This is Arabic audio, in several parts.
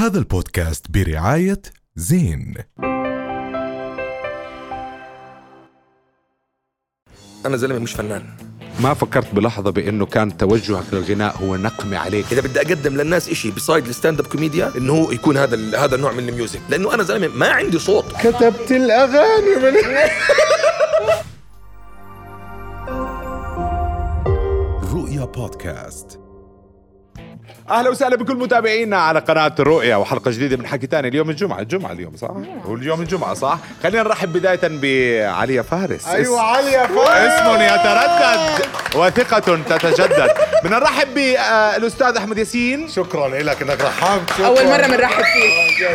هذا البودكاست برعاية زين. أنا زلمة مش فنان. ما فكرت بلحظة بأنه كان توجهك للغناء هو نقمة عليك. إذا بدي أقدم للناس إشي beside ال stand up كوميديا إنه هو يكون هذا هذا النوع من ال music. لأنه أنا زلمة ما عندي صوت. كتبت الأغاني من رؤيا بودكاست. أهلا وسهلا بكل متابعينا على قناة الرؤيا وحلقة جديدة من حكي تاني اليوم الجمعة. الجمعة اليوم صح؟ هو اليوم الجمعة صح؟ خلينا نرحب بداية بعليا فارس. أيوه علي يا فارس. اسم يتردد وثقة تتجدد. بدنا نرحب بالأستاذ أحمد ياسين. شكرا لك إنك رحبت. أول مرة بنرحب فيك.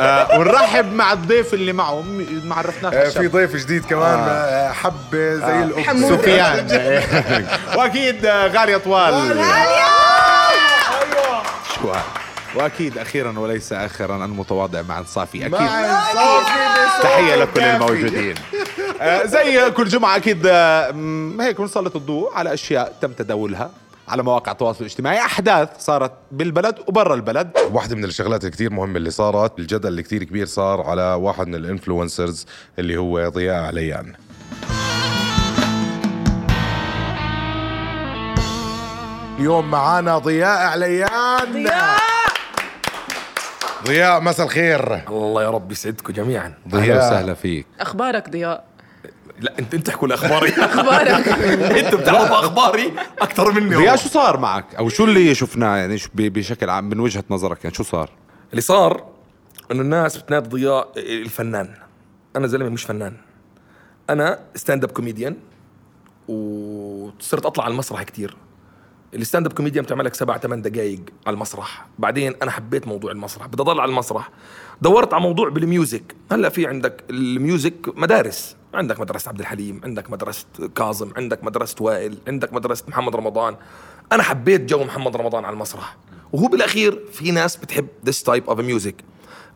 آه، ونرحب مع الضيف اللي معه م- ما عرفناه آه، في ضيف جديد كمان آه. حبه زي الأخت. حمودة. سفيان. وأكيد آه، غالية طوال. شو هاد؟ وأكيد أخيرا وليس اخرا المتواضع مع الصافي أكيد. تحية لكل. الموجودين. آه، زي كل جمعة أكيد آه، هيك بنسلط الضوء على أشياء تم تداولها على مواقع التواصل الاجتماعي. أحداث صارت بالبلد وبرا البلد. واحدة من الشغلات الكتير مهمة اللي صارت الجدل اللي كتير كبير صار على واحد من الإنفلونسرز اللي هو ضياء عليان. اليوم معانا ضياء عليان. ضياء! ضياء مساء الخير. الله يا رب يسعدكم جميعا. أهلا وسهلا فيك. أخبارك ضياء؟ لا أنت أنت احكوا لي اخباري أخبارك؟ أنتوا بتعرفوا أخباري أكثر مني ضياء. شو صار معك؟ أو شو اللي شفناه يعني شو ب- بشكل عام من وجهة نظرك يعني شو صار؟ اللي صار إنه الناس بتنادي ضياء الفنان. أنا زلمة مش فنان. أنا stand up comedian وصرت أطلع على المسرح كتير. ال stand up comedian بتعمل لك سبع ثمان دقائق على المسرح. بعدين أنا حبيت موضوع المسرح. بدي أضل على المسرح. دورت على موضوع بال music. هلأ في عندك ال music مدارس. عندك مدرسة عبد الحليم عندك مدرسة كاظم عندك مدرسة وائل عندك مدرسة محمد رمضان. أنا حبيت جو محمد رمضان على المسرح. وهو بالأخير في ناس بتحب this type of music.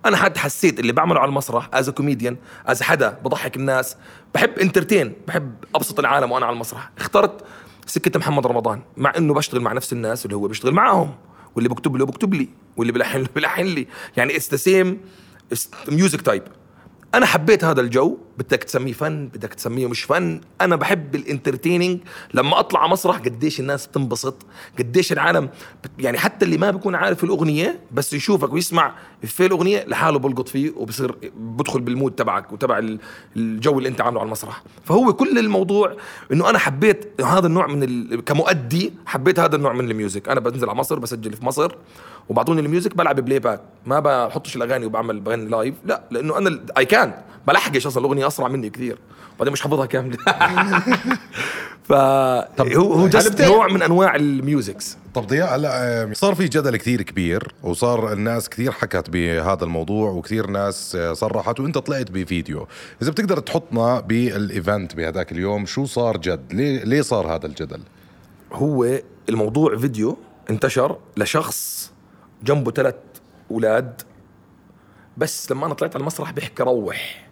أنا حد حسيت اللي بعمله على المسرح as comedian as حدا بضحك الناس. بحب entertain بحب أبسط العالم وأنا على المسرح. اخترت سكه محمد رمضان مع إنه بشتغل مع نفس الناس اللي هو بيشتغل معاهم واللي بكتب له بكتب لي واللي بلحن له بلحن لي. يعني it's the same music type أنا حبيت هذا الجو بدك تسميه فن بدك تسميه مش فن. أنا بحب ال entertaining. لما أطلع على مسرح قديش الناس بتنبسط قديش العالم يعني حتى اللي ما بيكون عارف الأغنية بس يشوفك ويسمع في الأغنية لحاله بلقط فيه وبصير بدخل بال mood تبعك وتبع ال- الجو اللي أنت عامله على المسرح. فهو كل الموضوع إنه أنا حبيت هذا النوع من ال... كمؤدي حبيت هذا النوع من ال music. أنا بنزل على مصر بسجل في مصر وبعطوني ال music بلعب playback. ما بحطش الأغاني وبعمل بغني live لا لأنه أنا اي كان بلحقش أصلا الأغنية أسرع مني كثير. وبعدين مش حافظها كاملة. ف هو هو هيك just نوع من أنواع ال musics. طب ضياء هلا صار في جدل كتير كبير وصار الناس كتير حكت بهذا الموضوع وكتير ناس آه، صرحت وانت طلعت بفيديو. إذا بتقدر تحطنا بال event بهذاك اليوم شو صار جد؟ ليه ليه صار هذا الجدل؟ هو الموضوع فيديو انتشر لشخص جنبه ثلاث أولاد بس لما أنا طلعت على المسرح بيحكي روح.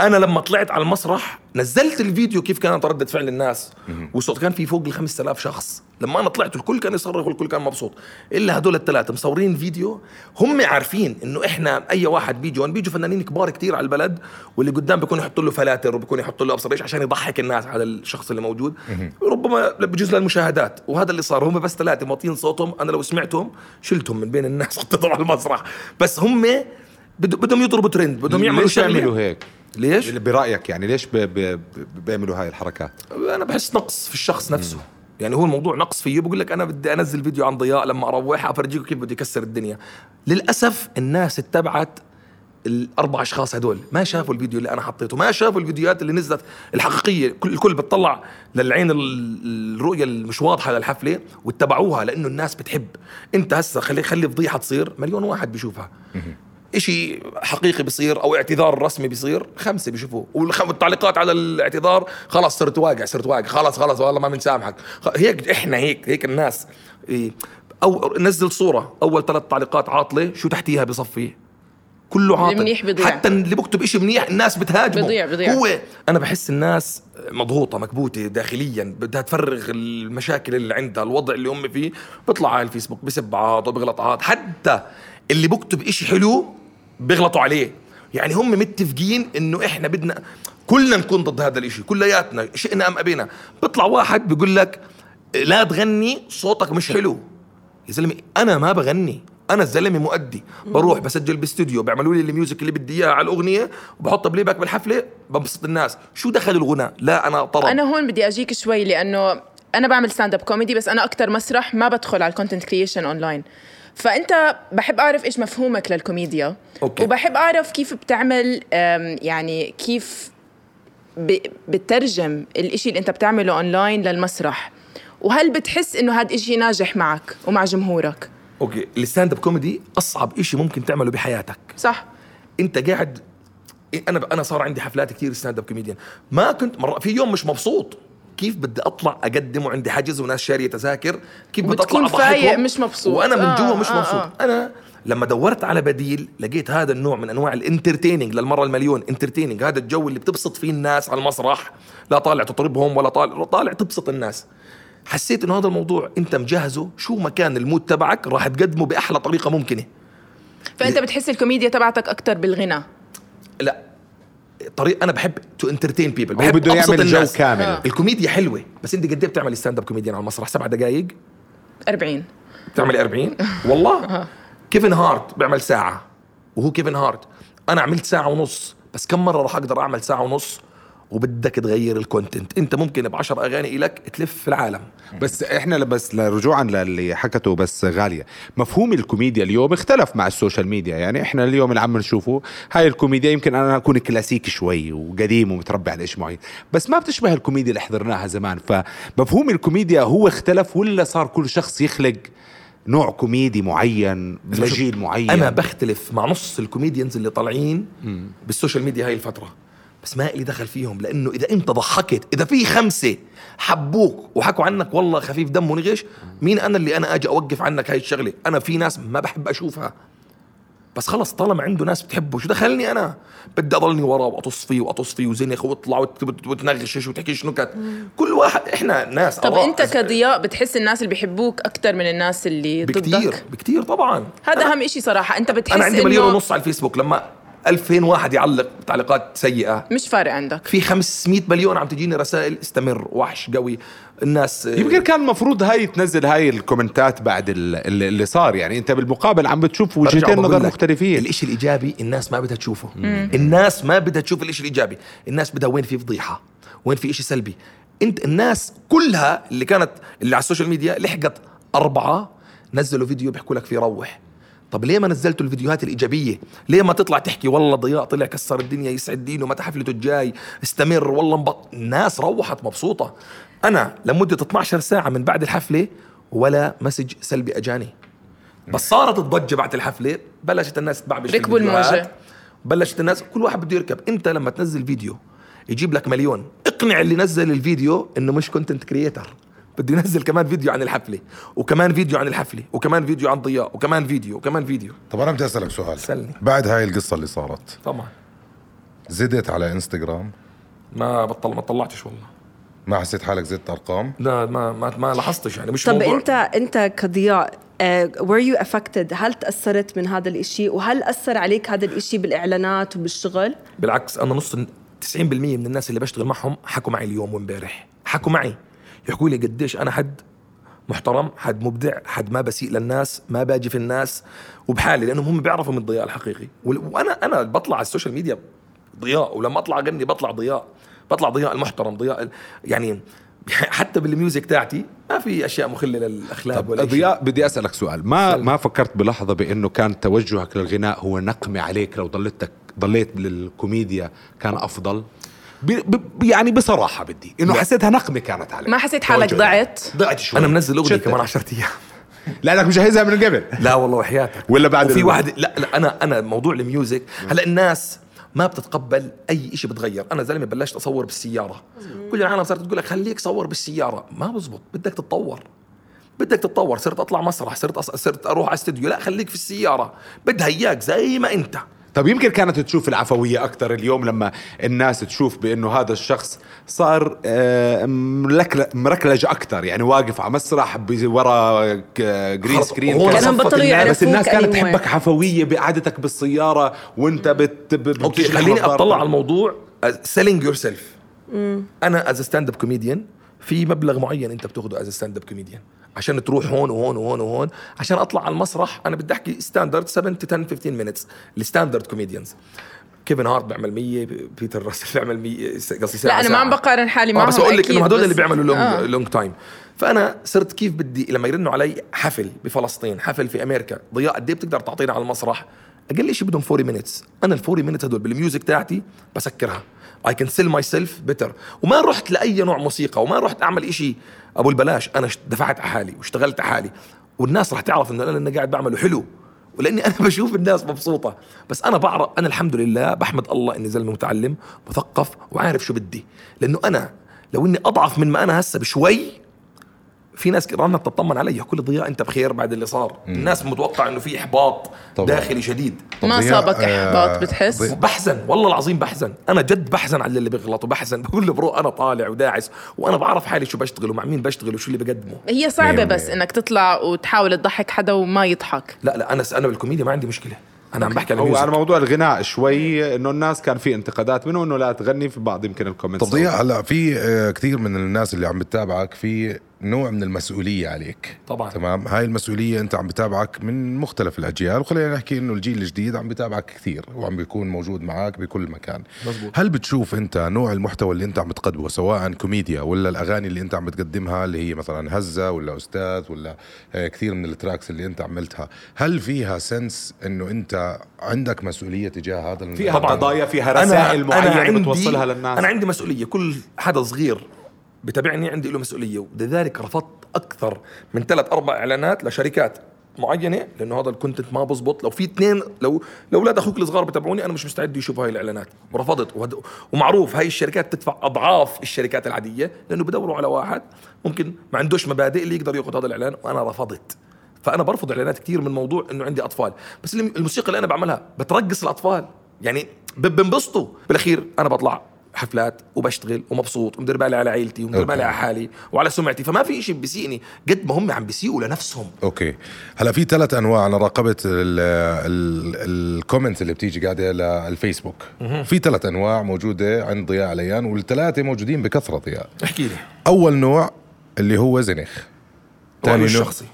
أنا لما طلعت على المسرح نزلت الفيديو كيف كانت ردة فعل الناس. والصوت كان في فوق ال 5000 شخص. لما أنا طلعت الكل كان يصرخ والكل كان مبسوط. إلا هدول الثلاثه مصورين فيديو. هم عارفين إنه إحنا أي واحد بيجي وان بيجوا فنانين كبار كتير على البلد واللي قدام بيكون يحطوا له فلاتر وبيكون يحطوا له أبصر إيش عشان يضحك الناس على الشخص اللي موجود. ربما بجوز للمشاهدات وهذا اللي صار. هم بس ثلاثة موطين صوتهم. أنا لو سمعتهم شلتهم من بين الناس حطيتهم على المسرح. بس هم بدهم يضربوا ترند بدهم يعملوا ليش يعملوا هيك؟ ليش؟ برأيك يعني ليش. بيعملوا هاي الحركات؟ أنا بحس نقص في الشخص نفسه. يعني هو الموضوع نقص فيه. بقول لك أنا بدي أنزل فيديو عن ضياء لما أروح أفرجيكم كيف بده يكسر الدنيا. للأسف الناس اتبعت الأربع أشخاص هدول. ما شافوا الفيديو اللي أنا حطيته. ما شافوا الفيديوهات اللي نزلت الحقيقية. كل الكل بتطلع للعين ال- الرؤية المش واضحة للحفلة واتبعوها لأنه الناس بتحب. أنت هسه خلي خلي فضيحة تصير. مليون واحد بيشوفها. إشي حقيقي بيصير أو اعتذار رسمي بيصير خمسة بيشوفوه. والتعليقات على الاعتذار خلاص صرت واقع صرت واقع. خلاص خلاص والله ما بنسامحك هيك إحنا هيك هيك الناس. أو نزل صورة أول ثلاث تعليقات عاطلة شو تحتيها بصفي؟ كله عاطل. المنيح بيضيع. حتى اللي بكتب إشي منيح الناس بتهاجمه. بيضيع- بيضيع. هو أنا بحس الناس مضغوطة مكبوتة داخليا بدها تفرغ المشاكل اللي عندها الوضع اللي هم فيه. بيطلع على الفيسبوك بسب بعض وبغلط عض حتى اللي بكتب إشي حلو بيغلطوا عليه. يعني هم متفقين إنه إحنا بدنا كلنا نكون ضد هذا الإشي كلياتنا شئنا أم أبينا. بيطلع واحد بيقول لك لا تغني صوتك مش حلو. يا زلمة أنا ما بغني أنا الزلمة مؤدي. بروح بسجل باستوديو بيعملوا لي ال music اللي بدي إياها على الأغنية وبحطها playback بالحفلة ببسط الناس. شو دخل الغناء لا أنا طرب أنا هون بدي أجيك شوي لأنه أنا بعمل stand-up comedy بس أنا أكثر مسرح ما بدخل على ال content creation online فأنت بحب أعرف إيش مفهومك للكوميديا. okay. وبحب أعرف كيف بتعمل يعني كيف بترجم الإشي اللي أنت بتعمله اونلاين للمسرح. وهل بتحس إنه هذا الاشي ناجح معك ومع جمهورك؟ okay. ال stand-up comedy أصعب إشي ممكن تعمله بحياتك. صح. أنت قاعد أنا أنا صار عندي حفلات كثير stand-up comedian. ما كنت مرة في يوم مش مبسوط. كيف بدي أطلع اقدم وعندي حجز وناس شارية تذاكر؟ كيف بدي أطلع فايق مش مبسوط. وأنا من آه، جوا مش آه، مبسوط. آه. أنا لما دورت على بديل لقيت هذا النوع من أنواع ال entertaining للمرة المليون. entertaining هذا الجو اللي بتبسط فيه الناس على المسرح. لا طالع تطربهم ولا طالع طالع تبسط الناس. حسيت إنه هذا الموضوع أنت مجهزه شو ما كان ال mood تبعك راح تقدمه بأحلى طريقة ممكنة. فأنت بتحس الكوميديا تبعتك أكثر بالغنى. لا. طريق أنا بحب to entertain people هو بحب بده يعمل جو الناس. كامل. آه. الكوميديا حلوة بس أنت قد إيه بتعمل stand-up comedian على المسرح؟ سبع دقائق 40 بتعملي 40 والله. كيفن هارت بيعمل ساعة وهو كيفن هارت. أنا عملت ساعة ونص بس كم مرة راح أقدر أعمل ساعة ونص وبدك تغير ال content انت ممكن بعشر أغاني لك تلف في العالم. بس إحنا بس رجوعا للي حكته بس غالية. مفهوم الكوميديا اليوم اختلف مع ال social media. يعني إحنا اليوم اللي عم نشوفه هاي الكوميديا يمكن أنا أكون كلاسيكي شوي وقديم ومتربي على شيء معين. بس ما بتشبه الكوميديا اللي حضرناها زمان. فمفهوم الكوميديا هو اختلف ولا صار كل شخص يخلق نوع كوميدي معين لجيل معين؟ أنا بختلف مع نص ال comedians اللي طالعين بال social media هاي الفترة. بس ما لي دخل فيهم لأنه إذا أنت ضحكت إذا في خمسة حبوك وحكوا عنك والله خفيف دم ونغش مين أنا اللي أنا أجي أوقف عنك هاي الشغلة؟ أنا في ناس ما بحب أشوفها. بس خلص طالما عنده ناس بتحبه شو دخلني أنا؟ بدي أضلني وراه واطص فيه واطص فيه وزنخ وأطلع وت- وت- وتنغشش وتحكيش نكت كل واحد إحنا ناس طب. أنت كضياء بتحس الناس اللي بيحبوك أكثر من الناس اللي بكتير ضدك؟ بكتير طبعا. هذا أهم شيء صراحة. أنت بتحس أنا عندي مليون ونص على الفيسبوك. لما 2000 واحد يعلق تعليقات سيئة. مش فارق عندك. في 500 مليون عم تجيني رسائل. استمر وحش قوي. الناس يمكن كان المفروض هاي تنزل هاي الكومنتات بعد ال- اللي اللي صار. يعني انت بالمقابل عم بتشوف وجهتين نظر مختلفين. الإشي الإيجابي الناس ما بدها تشوفه. الناس ما بدها تشوف الإشي الإيجابي. الناس بدها وين في فضيحة وين في إشي سلبي. انت الناس كلها اللي كانت اللي على ال social media لحقت أربعة نزلوا فيديو بيحكوا لك فيه روح. طب ليه ما نزلتوا الفيديوهات الإيجابية؟ ليه ما تطلع تحكي والله ضياء طلع كسر الدنيا يسعد دينه متى حفلته الجاي استمر والله انبط الناس روحت مبسوطة أنا لمدة 12 ساعة من بعد الحفلة ولا message سلبي أجاني بس صارت الضجه بعد الحفلة بلشت الناس تبعبش ركبوا. الموجة. بلشت الناس كل واحد بده يركب انت لما تنزل فيديو يجيب لك مليون اقنع اللي نزل الفيديو إنه مش content creator بده ينزل كمان فيديو عن الحفلة وكمان فيديو عن الحفلة وكمان فيديو عن ضياء وكمان فيديو وكمان فيديو. طب أنا بدي أسألك سؤال. سألني. بعد هاي القصة اللي صارت طبعا. زدت على إنستغرام؟ ما بطل ما طلعتش والله. ما حسيت حالك زدت أرقام؟ لا ما ما, ما لاحظتش يعني مش طب موضوع. أنت أنت كضياء uh, were you affected هل تأثرت من هذا الإشي؟ وهل أثر عليك هذا الإشي بالإعلانات وبالشغل؟ بالعكس أنا نص 90% من الناس اللي بشتغل معهم حكوا معي اليوم وامبارح. حكوا معي. يحكوا لي قديش أنا حد محترم حد مبدع حد ما بسيء للناس ما باجي في الناس وبحالي لأنهم هم بيعرفوا مين ضياء الحقيقي. وأنا أنا بطلع على ال social media ضياء ولما أطلع أغني بطلع ضياء بطلع ضياء المحترم ضياء يعني حتى بال music تاعتي ما في أشياء مخلة للأخلاق ولا شيء. ضياء بدي أسألك سؤال. ما ما فكرت بلحظة بأنه كان توجهك للغناء هو نقمه عليك لو ضليتك ضليت للكوميديا كان أفضل؟ ب ب يعني بصراحة بدي إنه حسيتها نقمة كانت عليك ما حسيت حالك ضعت؟ ضعت شوي. أنا منزل أغنية. كمان 10 أيام. لانك مجهزها من قبل. لا والله وحياتك. ولا بعد ال- واحد لا لا أنا أنا موضوع الميوزك هلا الناس ما بتتقبل أي شيء بتغير. أنا زلمة بلشت أصور بالسيارة. كل العالم صارت تقول لك خليك صور بالسيارة. ما بزبط. بدك تتطور. بدك تتطور. صرت أطلع مسرح صرت أص... صرت أروح على استوديو. لا خليك في السيارة. بدها إياك زي ما أنت. طب يمكن كانت تشوف العفوية أكثر اليوم لما الناس تشوف بأنه هذا الشخص صار ملكل- مركلج أكثر يعني واقف على مسرح ورا جرين سكرين صفت بطلوا. يعرفوك بس الناس كانت. تحبك عفوية بقعدتك بالسيارة وأنت بت بتشلح خليني. أطلع على الموضوع سيلينج يور سيلف أنا از ستاند اب كوميديان في مبلغ معين أنت بتاخده از ستاند اب كوميديان عشان تروح هون وهون وهون وهون. عشان أطلع على المسرح أنا بدي أحكي ستاندرد 7 تو 10 15 مينتس الستاندرد كوميديانز كيفن هارت بيعمل 100 بيتر راسل بيعمل 100 قصدي ساعة لا أنا ما. عم بقارن حالي آه معهم بس بقول لك إنه هدول اللي بيعملوا long آه. long time فأنا صرت كيف بدي لما يرنوا علي حفل بفلسطين حفل في أمريكا ضياء قد إيه بتقدر تعطينا على المسرح؟ أقل شيء بدهم 40 minutes أنا ال 40 minutes هدول بال music تاعتي بسكرها. I can sell myself better وما رحت لأي نوع موسيقى وما رحت أعمل شيء أبو البلاش أنا دفعت على حالي واشتغلت على حالي والناس رح تعرف إنه أنا قاعد بعمله حلو. ولأني أنا بشوف الناس مبسوطة. بس أنا بعرف أنا الحمد لله بحمد الله إني زلمه متعلم مثقف وعارف شو بدي. لأنه أنا لو إني أضعف من ما أنا هسه بشوي في ناس رنت تطمن علي كل ضياء انت بخير بعد اللي صار. الناس متوقع انه في إحباط طبعاً. داخلي شديد. ما صابك آه، إحباط بتحس؟ ضي- بحزن والله العظيم بحزن. أنا جد بحزن على اللي بيغلط وبحزن. بقول له برو أنا طالع وداعس وأنا بعرف حالي شو بشتغل ومع مين بشتغل وشو اللي بقدمه. هي صعبة مية بس. إنك تطلع وتحاول تضحك حدا وما يضحك. لا لا أنا أنا بالكوميديا ما عندي مشكلة. أنا عم بحكي على هو على موضوع الغناء شوي إنه الناس كان في انتقادات منه إنه لا تغني في بعض يمكن ال comments. طب ضياء هلا في آه، كثير من الناس اللي عم بتتابعك في نوع من المسؤولية عليك. طبعاً. تمام؟ هاي المسؤولية أنت عم بتابعك من مختلف الأجيال وخلينا نحكي إنه الجيل الجديد عم بتابعك كثير وعم بيكون موجود معك بكل مكان. مزبوط. هل بتشوف أنت نوع المحتوى اللي أنت عم بتقدمه سواء كوميديا ولا الأغاني اللي أنت عم بتقدمها اللي هي مثلا هزة ولا أستاذ ولا آه، كثير من ال tracks اللي أنت عملتها هل فيها sense إنه أنت عندك مسؤولية تجاه هذا فيها قضايا فيها رسائل معينة بتوصلها للناس؟ أنا عندي مسؤولية كل حدا صغير بتابعني عندي له مسؤولية. ولذلك رفضت أكثر من ثلاث أربع إعلانات لشركات معينة لأنه هذا ال content ما بزبط. لو في اثنين لو لو أولاد أخوك الصغار بتابعوني أنا مش مستعد يشوفوا هاي الإعلانات. ورفضت. ومعروف هاي الشركات تدفع أضعاف الشركات العادية لأنه بدوروا على واحد ممكن ما عندوش مبادئ اللي يقدر يأخذ هذا الإعلان وأنا رفضت. فأنا برفض إعلانات كثير من موضوع إنه عندي أطفال. بس الم- الموسيقى اللي أنا بعملها بترقص الأطفال. يعني بنبسطوا. بالأخير أنا بطلع حفلات وبشتغل ومبسوط ومدير بالي على عيلتي ومدير. بالي على حالي وعلى سمعتي. فما في شيء بيسيئني قد ما هم عم بيسيئوا لنفسهم. okay. هلا في ثلاث أنواع أنا راقبت ال comments اللي بتيجي قاعدة للفيسبوك في ثلاث أنواع موجودة عند ضياء عليان والثلاثة موجودين بكثرة ضياء. احكي لي. أول نوع اللي هو زنخ. تاني نوع الشخصي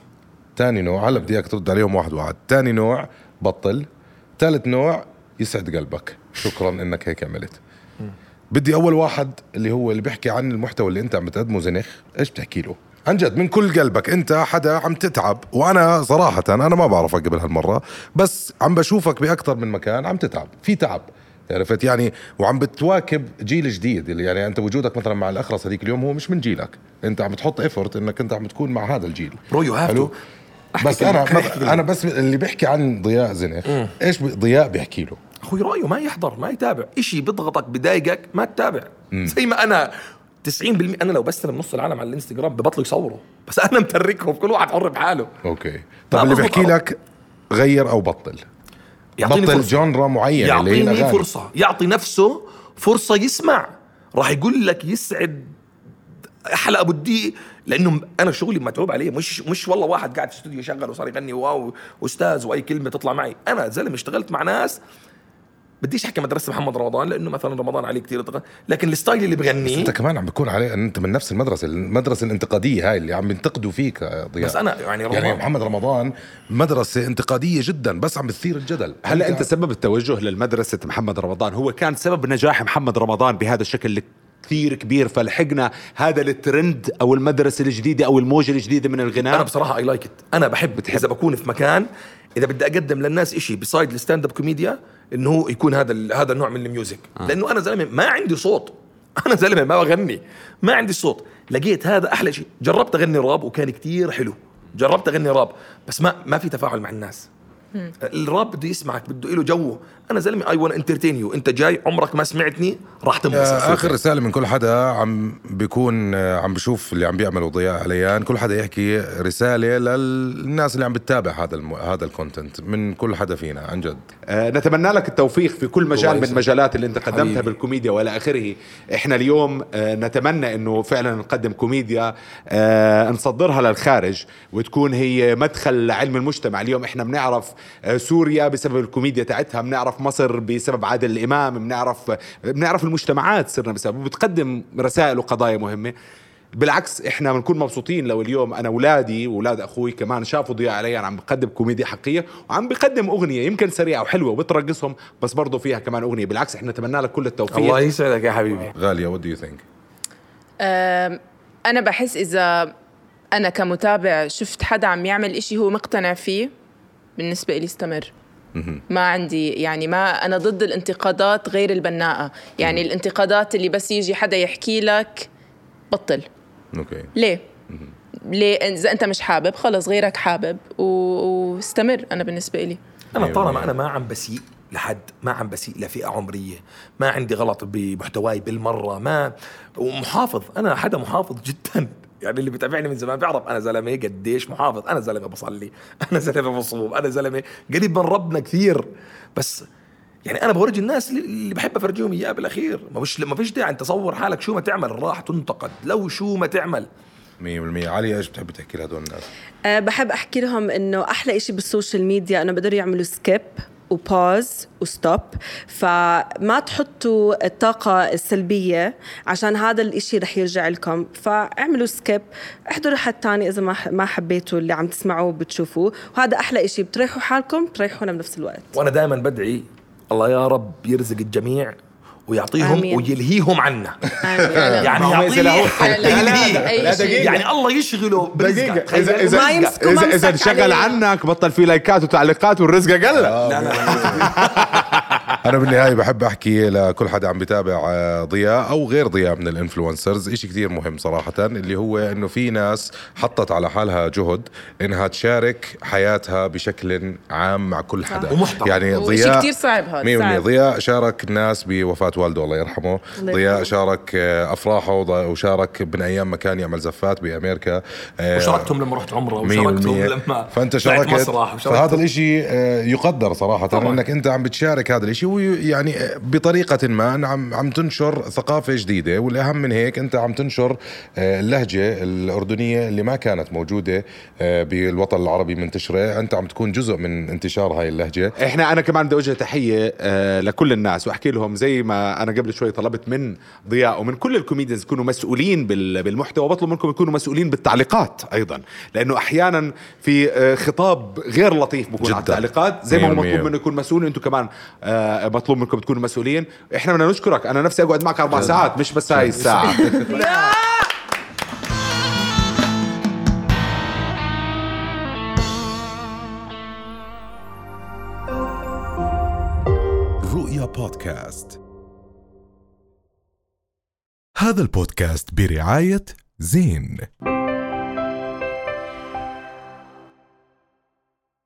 ثاني نوع هلا بدي إياك ترد عليهم واحد واحد. ثاني نوع بطل ثالث نوع يسعد قلبك. شكرا إنك هيك عملت. بدي أول واحد اللي هو اللي بيحكي عن المحتوى اللي أنت عم بتقدمه زنخ إيش بتحكي له؟ عن جد من كل قلبك أنت حدا عم تتعب وأنا صراحة أنا ما بعرفك قبل هالمرة بس عم بشوفك بأكثر من مكان عم تتعب في تعب عرفت؟ يعني وعم بتواكب جيل جديد اللي يعني أنت وجودك مثلا مع الأخرس هذيك اليوم هو مش من جيلك أنت عم بتحط effort إنك أنت عم تكون مع هذا الجيل. bro you have بس أنا أنا بس اللي بيحكي عن ضياء زنخ إيش ضياء بيحكي له؟ أخوي رأيه ما يحضر ما يتابع. إشي بيضغطك بضايقك ما تتابع. زي ما أنا 90% أنا لو بستلم نص العالم على الإنستغرام ببطلوا يصوروا بس أنا متركهم كل واحد حر بحاله. okay. طب اللي أوي. لك غير أو بطل؟ يعطيني بطل. جونرا هي يعطيني. فرصة. يعطي نفسه فرصة يسمع. راح يقول لك يسعد أحلى أبو الدقيق لأنه أنا شغلي متعوب عليه. مش مش والله واحد قاعد في استوديو يشغل وصار يغني wow أستاذ وأي كلمة تطلع معي. أنا زلمة اشتغلت مع ناس بديش أحكي مدرسة محمد رمضان لأنه مثلا رمضان عليه كثير يتغ- لكن ال style اللي بغنيه أنت كمان عم بيكون عليه أن أنت من نفس المدرسة المدرسة الانتقادية هاي اللي عم ينتقدوا فيك يا ضياء. بس أنا يعني يعني رمضان- محمد رمضان مدرسة انتقادية جدا بس عم بتثير الجدل. هلا أنت سبب التوجه للمدرسة محمد رمضان هو كان سبب نجاح محمد رمضان بهذا الشكل كثير كبير فلحقنا هذا الترند أو المدرسة الجديدة أو الموجة الجديدة من الغناء؟ أنا بصراحة I like it أنا بحب, بتحب. إذا بكون في مكان إذا بدي أقدم للناس إشي beside ال stand up كوميديا إنه هو يكون هذا هذا النوع من ال music. آه. لأنه أنا زلمة ما عندي صوت. أنا زلمة ما بغني. ما عندي صوت. لقيت هذا أحلى شيء. جربت أغني راب وكان كتير حلو. جربت أغني راب. بس ما ما في تفاعل مع الناس. الراب بده يسمعك بده له جو. أنا زلمة I want entertain you أنت جاي عمرك ما سمعتني راح تنبسط. آخر رسالة من كل حدا عم بيكون آه، عم بشوف اللي عم بيعملوا ضياء عليان. كل حدا يحكي رسالة للناس اللي عم بتتابع هذا الم... هذا ال content من كل حدا فينا عن جد. آه، نتمنى لك التوفيق في كل مجال من. المجالات اللي انت قدمتها حبيبي. بالكوميديا والى آخره. إحنا اليوم آه، نتمنى إنه فعلا نقدم كوميديا آه، نصدرها للخارج وتكون هي مدخل لعلم المجتمع. اليوم إحنا بنعرف سوريا بسبب الكوميديا تاعتها بنعرف مصر بسبب عادل الإمام بنعرف بنعرف المجتمعات صرنا بسبب بتقدم رسائل وقضايا مهمة. بالعكس إحنا بنكون مبسوطين لو اليوم أنا اولادي واولاد أخوي كمان شافوا ضياء عليان عم بقدم كوميديا حقيقية وعم بقدم أغنية يمكن سريعة وحلوة وبترقصهم بس برضه فيها كمان أغنية. بالعكس إحنا نتمنى لك كل التوفيق. الله يسعدك يا حبيبي. غالية what do you think أنا بحس إذا أنا كمتابع شفت حدا عم يعمل إشي هو مقتنع فيه بالنسبة إلي استمر. ما عندي يعني ما أنا ضد الانتقادات غير البناءة. يعني الانتقادات اللي بس يجي حدا يحكي لك بطل. okay. ليه؟ ليه؟ إذا أنت مش حابب خلص غيرك حابب و- واستمر أنا بالنسبة إلي. أنا أيوة. طالما أنا ما عم بسيء لحد ما عم بسيء لفئة عمرية ما عندي غلط بمحتواي بالمرة ما ومحافظ أنا حدا محافظ جدا. يعني اللي بيتابعني من زمان بيعرف أنا زلمة قديش محافظ أنا زلمة بصلي أنا زلمة بصوم أنا زلمة قريب من ربنا كثير. بس يعني أنا بورجي الناس اللي- اللي بحب أفرجيهم إياه بالأخير. ما فيش ما فيش داعي أنت تصور حالك شو ما تعمل راح تنتقد. لو شو ما تعمل. 100% علي إيش بتحب تحكي لهدول الناس؟ أه بحب أحكي لهم إنه أحلى إشي بال social media إنه بقدروا يعملوا skip. و pause و stop فما تحطوا الطاقة السلبية عشان هذا الإشي رح يرجع لكم. فاعملوا skip احضروا حد تاني إذا ما حبيتوا اللي عم تسمعوه بتشوفوه وهذا أحلى إشي. بتريحوا حالكم بتريحونا بنفس الوقت. وأنا دائما بدعي الله يا رب يرزق الجميع. ويعطيهم آمين. ويلهيهم عنا. يعني يعطيه شيء. يعني الله يشغله برزقك دقيقة. إذا إذا ما يمسكوا إذا إذا انشغل. عنك بطل في like ات وتعليقات والرزق قل لا لا أنا بالنهاية بحب أحكي لكل حدا عم بتابع آه، ضياء أو غير ضياء من ال influencers إشي كتير مهم صراحة اللي هو إنه في ناس حطت على حالها جهد إنها تشارك حياتها بشكل عام مع كل حدا ومحترم. يعني ضياء كتير صعب هذا. 100% صعب. ضياء شارك الناس بوفاة والده الله يرحمه ضياء. شارك آه، أفراحه وشارك من أيام ما كان يعمل زفات بأمريكا آه، وشاركتهم لما رحت عمرة وشاركتهم. لما فأنت شاركت فهذا الإشي آه، يقدر صراحة طبعاً. إنك أنت عم بتشارك هذا الإشي ويعني آه، بطريقة ما عم عم تنشر ثقافة جديدة والأهم من هيك أنت عم تنشر آه، اللهجة الأردنية اللي ما كانت موجودة آه، بالوطن العربي منتشرة أنت عم تكون جزء من انتشار هاي اللهجة إحنا أنا كمان بدي أوجه تحية آه لكل الناس وأحكي لهم زي ما أنا قبل شوي طلبت من ضياء ومن كل الكوميديانز يكونوا مسؤولين بال- بالمحتوى بطلب منكم يكونوا مسؤولين بالتعليقات أيضا لأنه أحيانا في خطاب غير لطيف بكون على. التعليقات زي ما هو. مطلوب منه يكون مسؤول أنتم كمان مطلوب منكم تكونوا مسؤولين. إحنا بدنا نشكرك. أنا نفسي أقعد معك أربع ساعات مش بس هاي الساعة. رؤيا بودكاست. هذا البودكاست برعاية زين.